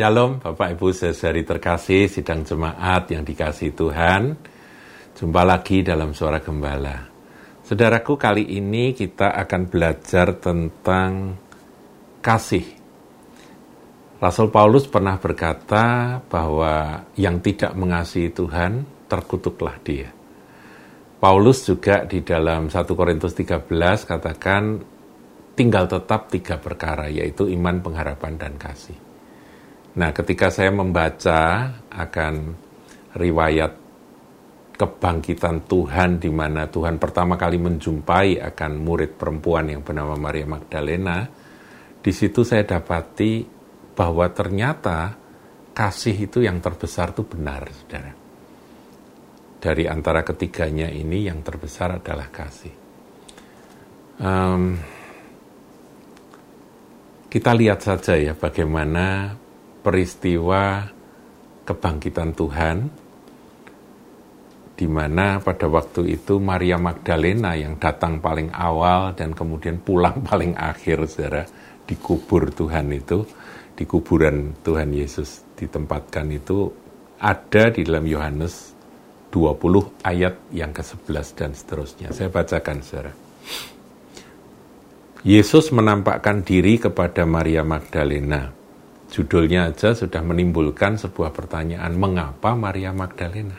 Shalom Bapak Ibu saudari terkasih, sidang jemaat yang dikasih Tuhan. Jumpa lagi dalam suara gembala. Saudaraku, kali ini kita akan belajar tentang kasih. Rasul Paulus pernah berkata bahwa yang tidak mengasihi Tuhan, terkutuklah dia. Paulus juga di dalam 1 Korintus 13 katakan tinggal tetap tiga perkara, yaitu iman, pengharapan, dan kasih. Nah, ketika saya membaca akan riwayat kebangkitan Tuhan di mana Tuhan pertama kali menjumpai akan murid perempuan yang bernama Maria Magdalena, di situ saya dapati bahwa ternyata kasih itu yang terbesar itu benar, saudara. Dari antara ketiganya ini yang terbesar adalah kasih. Um, kita lihat saja ya bagaimana peristiwa kebangkitan Tuhan, di mana pada waktu itu Maria Magdalena yang datang paling awal dan kemudian pulang paling akhir, saudara, dikubur Tuhan itu, di kuburan Tuhan Yesus ditempatkan itu ada di dalam Yohanes 20 ayat yang ke-11 dan seterusnya. Saya bacakan, saudara. Yesus menampakkan diri kepada Maria Magdalena Judulnya aja sudah menimbulkan sebuah pertanyaan, mengapa Maria Magdalena?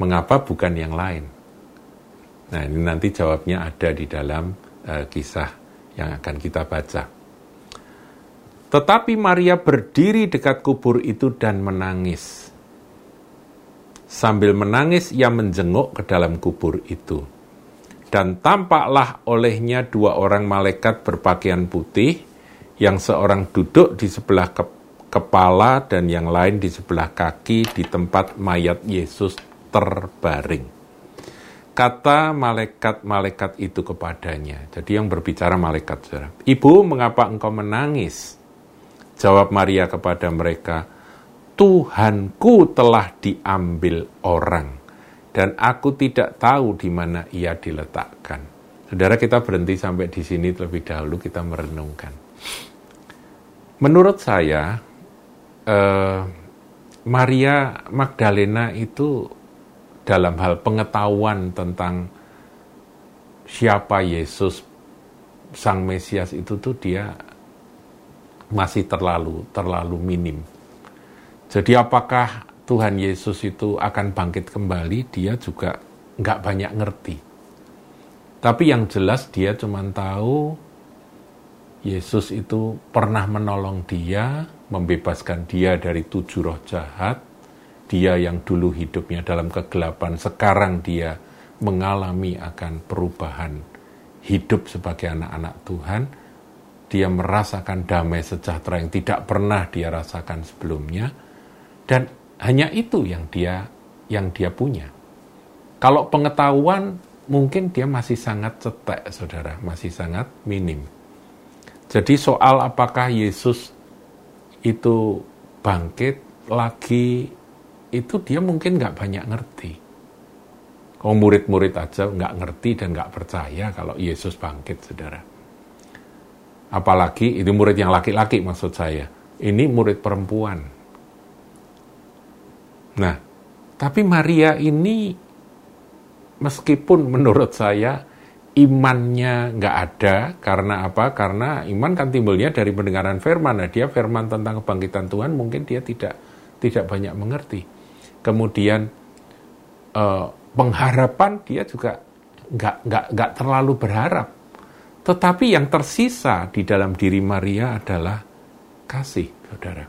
Mengapa bukan yang lain? Nah, ini nanti jawabnya ada di dalam uh, kisah yang akan kita baca. Tetapi Maria berdiri dekat kubur itu dan menangis. Sambil menangis, ia menjenguk ke dalam kubur itu. Dan tampaklah olehnya dua orang malaikat berpakaian putih, yang seorang duduk di sebelah ke kepala dan yang lain di sebelah kaki di tempat mayat Yesus terbaring. Kata malaikat-malaikat itu kepadanya. Jadi yang berbicara malaikat, saudara. Ibu, mengapa engkau menangis? Jawab Maria kepada mereka, Tuhanku telah diambil orang, dan aku tidak tahu di mana ia diletakkan. Saudara, kita berhenti sampai di sini terlebih dahulu, kita merenungkan. Menurut saya, eh, Maria Magdalena itu dalam hal pengetahuan tentang siapa Yesus Sang Mesias itu tuh dia masih terlalu terlalu minim. Jadi apakah Tuhan Yesus itu akan bangkit kembali? Dia juga nggak banyak ngerti. Tapi yang jelas dia cuma tahu Yesus itu pernah menolong dia, membebaskan dia dari tujuh roh jahat. Dia yang dulu hidupnya dalam kegelapan, sekarang dia mengalami akan perubahan hidup sebagai anak-anak Tuhan. Dia merasakan damai sejahtera yang tidak pernah dia rasakan sebelumnya. Dan hanya itu yang dia yang dia punya. Kalau pengetahuan mungkin dia masih sangat cetek, saudara, masih sangat minim. Jadi soal apakah Yesus itu bangkit lagi, itu dia mungkin nggak banyak ngerti. Kalau murid-murid aja nggak ngerti dan nggak percaya kalau Yesus bangkit, saudara. Apalagi itu murid yang laki-laki maksud saya. Ini murid perempuan. Nah, tapi Maria ini meskipun menurut saya imannya nggak ada karena apa? Karena iman kan timbulnya dari pendengaran firman. Nah, dia firman tentang kebangkitan Tuhan mungkin dia tidak tidak banyak mengerti. Kemudian eh, pengharapan dia juga nggak nggak nggak terlalu berharap. Tetapi yang tersisa di dalam diri Maria adalah kasih, saudara.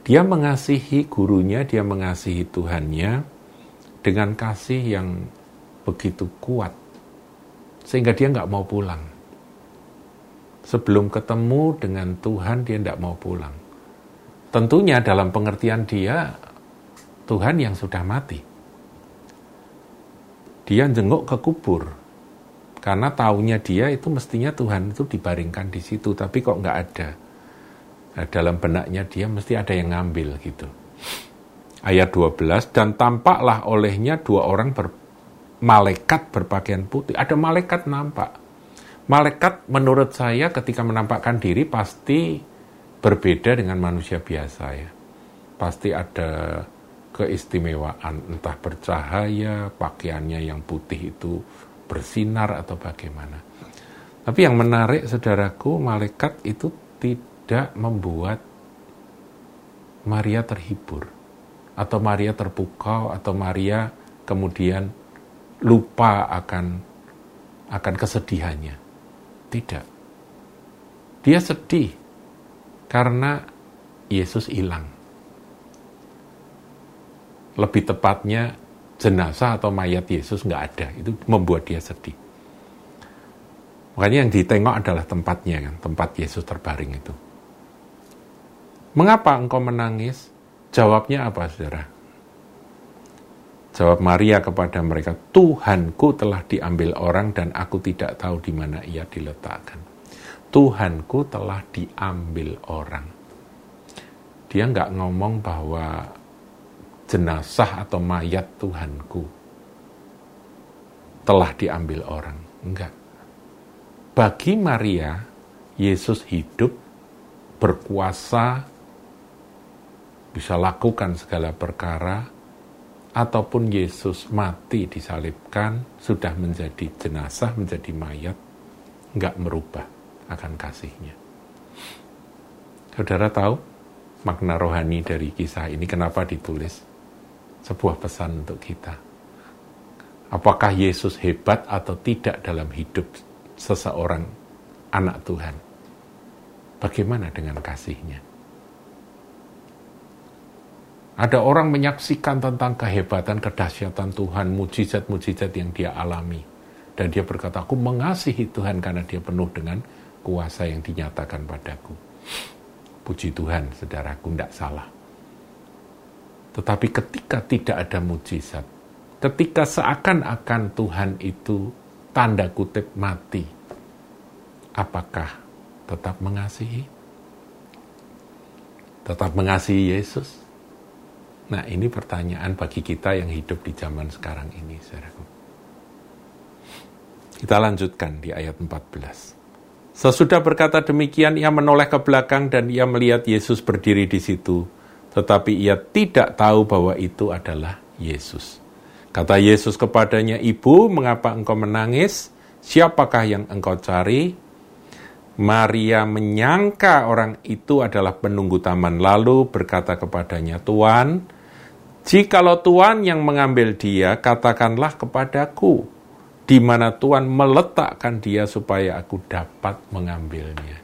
Dia mengasihi gurunya, dia mengasihi Tuhannya dengan kasih yang begitu kuat sehingga dia nggak mau pulang. Sebelum ketemu dengan Tuhan, dia nggak mau pulang. Tentunya dalam pengertian dia, Tuhan yang sudah mati. Dia jenguk ke kubur. Karena taunya dia itu mestinya Tuhan itu dibaringkan di situ, tapi kok nggak ada. Nah, dalam benaknya dia mesti ada yang ngambil gitu. Ayat 12, dan tampaklah olehnya dua orang ber, malaikat berpakaian putih. Ada malaikat nampak. Malaikat menurut saya ketika menampakkan diri pasti berbeda dengan manusia biasa ya. Pasti ada keistimewaan, entah bercahaya, pakaiannya yang putih itu bersinar atau bagaimana. Tapi yang menarik saudaraku, malaikat itu tidak membuat Maria terhibur atau Maria terpukau atau Maria kemudian lupa akan akan kesedihannya. Tidak. Dia sedih karena Yesus hilang. Lebih tepatnya jenazah atau mayat Yesus nggak ada. Itu membuat dia sedih. Makanya yang ditengok adalah tempatnya kan, tempat Yesus terbaring itu. Mengapa engkau menangis? Jawabnya apa, saudara? Jawab Maria kepada mereka, Tuhanku telah diambil orang dan aku tidak tahu di mana ia diletakkan. Tuhanku telah diambil orang. Dia nggak ngomong bahwa jenazah atau mayat Tuhanku telah diambil orang. Enggak. Bagi Maria, Yesus hidup, berkuasa, bisa lakukan segala perkara, ataupun Yesus mati disalibkan, sudah menjadi jenazah, menjadi mayat, enggak merubah akan kasihnya. Saudara tahu makna rohani dari kisah ini kenapa ditulis? Sebuah pesan untuk kita. Apakah Yesus hebat atau tidak dalam hidup seseorang anak Tuhan? Bagaimana dengan kasihnya? Ada orang menyaksikan tentang kehebatan, kedahsyatan Tuhan, mujizat-mujizat yang dia alami. Dan dia berkata, aku mengasihi Tuhan karena dia penuh dengan kuasa yang dinyatakan padaku. Puji Tuhan, saudaraku, tidak salah. Tetapi ketika tidak ada mujizat, ketika seakan-akan Tuhan itu tanda kutip mati, apakah tetap mengasihi? Tetap mengasihi Yesus? Nah, ini pertanyaan bagi kita yang hidup di zaman sekarang ini, saudaraku. Kita lanjutkan di ayat 14. Sesudah berkata demikian, ia menoleh ke belakang dan ia melihat Yesus berdiri di situ. Tetapi ia tidak tahu bahwa itu adalah Yesus. Kata Yesus kepadanya, Ibu, mengapa engkau menangis? Siapakah yang engkau cari? Maria menyangka orang itu adalah penunggu taman, lalu berkata kepadanya, Tuan, jikalau Tuan yang mengambil dia, katakanlah kepadaku, di mana Tuhan meletakkan dia supaya aku dapat mengambilnya.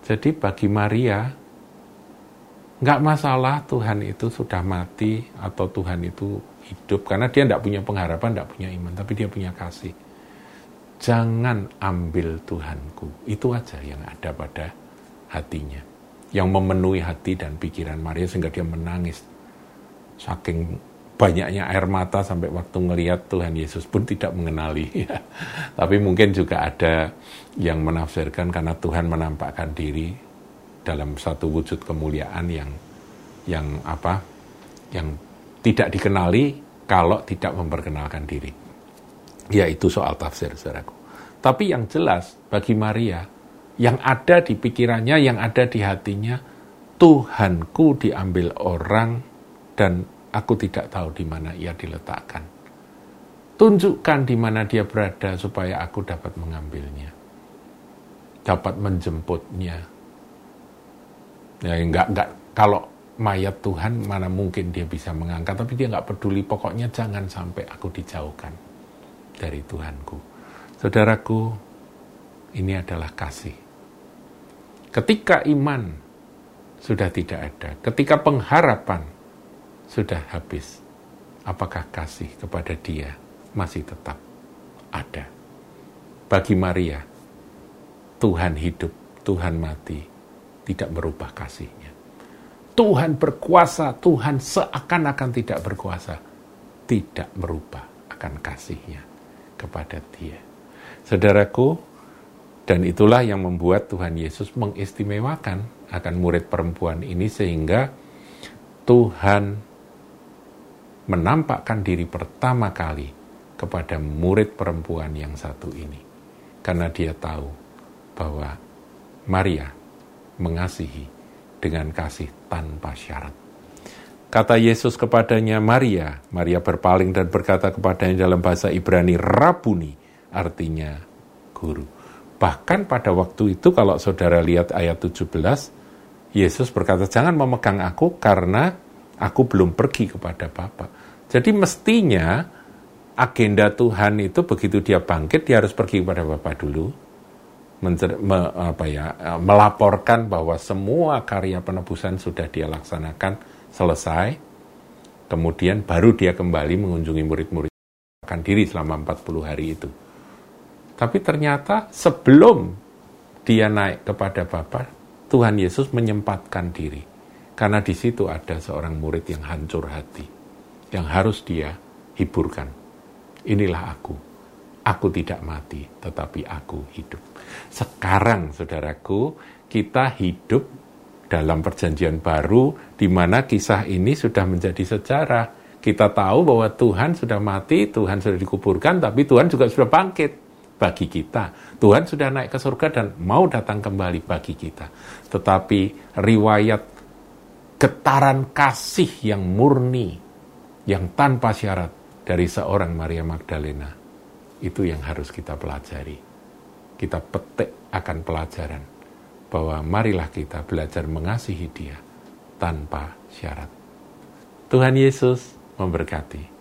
Jadi bagi Maria, nggak masalah Tuhan itu sudah mati atau Tuhan itu hidup, karena dia nggak punya pengharapan, nggak punya iman, tapi dia punya kasih. Jangan ambil Tuhanku, itu aja yang ada pada hatinya. Yang memenuhi hati dan pikiran Maria sehingga dia menangis. Saking banyaknya air mata sampai waktu ngelihat Tuhan Yesus pun tidak mengenali. Tapi mungkin juga ada yang menafsirkan karena Tuhan menampakkan diri dalam satu wujud kemuliaan yang yang apa? Yang tidak dikenali kalau tidak memperkenalkan diri. Ya itu soal tafsir, saudaraku. Tapi yang jelas bagi Maria, yang ada di pikirannya, yang ada di hatinya, Tuhanku diambil orang dan Aku tidak tahu di mana ia diletakkan. Tunjukkan di mana dia berada supaya aku dapat mengambilnya. Dapat menjemputnya. Ya enggak enggak kalau mayat Tuhan mana mungkin dia bisa mengangkat tapi dia enggak peduli pokoknya jangan sampai aku dijauhkan dari Tuhanku. Saudaraku, ini adalah kasih. Ketika iman sudah tidak ada, ketika pengharapan sudah habis, apakah kasih kepada dia masih tetap ada? Bagi Maria, Tuhan hidup, Tuhan mati, tidak berubah kasihnya. Tuhan berkuasa, Tuhan seakan-akan tidak berkuasa, tidak merubah akan kasihnya kepada dia. Saudaraku, dan itulah yang membuat Tuhan Yesus mengistimewakan akan murid perempuan ini sehingga Tuhan menampakkan diri pertama kali kepada murid perempuan yang satu ini. Karena dia tahu bahwa Maria mengasihi dengan kasih tanpa syarat. Kata Yesus kepadanya, Maria. Maria berpaling dan berkata kepadanya dalam bahasa Ibrani, Rabuni, artinya guru. Bahkan pada waktu itu kalau saudara lihat ayat 17, Yesus berkata, jangan memegang aku karena aku belum pergi kepada Bapa. Jadi mestinya agenda Tuhan itu begitu dia bangkit, dia harus pergi kepada Bapa dulu, mencer, me, apa ya, melaporkan bahwa semua karya penebusan sudah dia laksanakan, selesai, kemudian baru dia kembali mengunjungi murid-murid akan diri selama 40 hari itu. Tapi ternyata sebelum dia naik kepada Bapa, Tuhan Yesus menyempatkan diri. Karena di situ ada seorang murid yang hancur hati, yang harus dia hiburkan. Inilah aku. Aku tidak mati, tetapi aku hidup. Sekarang, saudaraku, kita hidup dalam perjanjian baru di mana kisah ini sudah menjadi sejarah. Kita tahu bahwa Tuhan sudah mati, Tuhan sudah dikuburkan, tapi Tuhan juga sudah bangkit bagi kita. Tuhan sudah naik ke surga dan mau datang kembali bagi kita. Tetapi riwayat getaran kasih yang murni, yang tanpa syarat dari seorang Maria Magdalena, itu yang harus kita pelajari. Kita petik akan pelajaran bahwa marilah kita belajar mengasihi Dia tanpa syarat. Tuhan Yesus memberkati.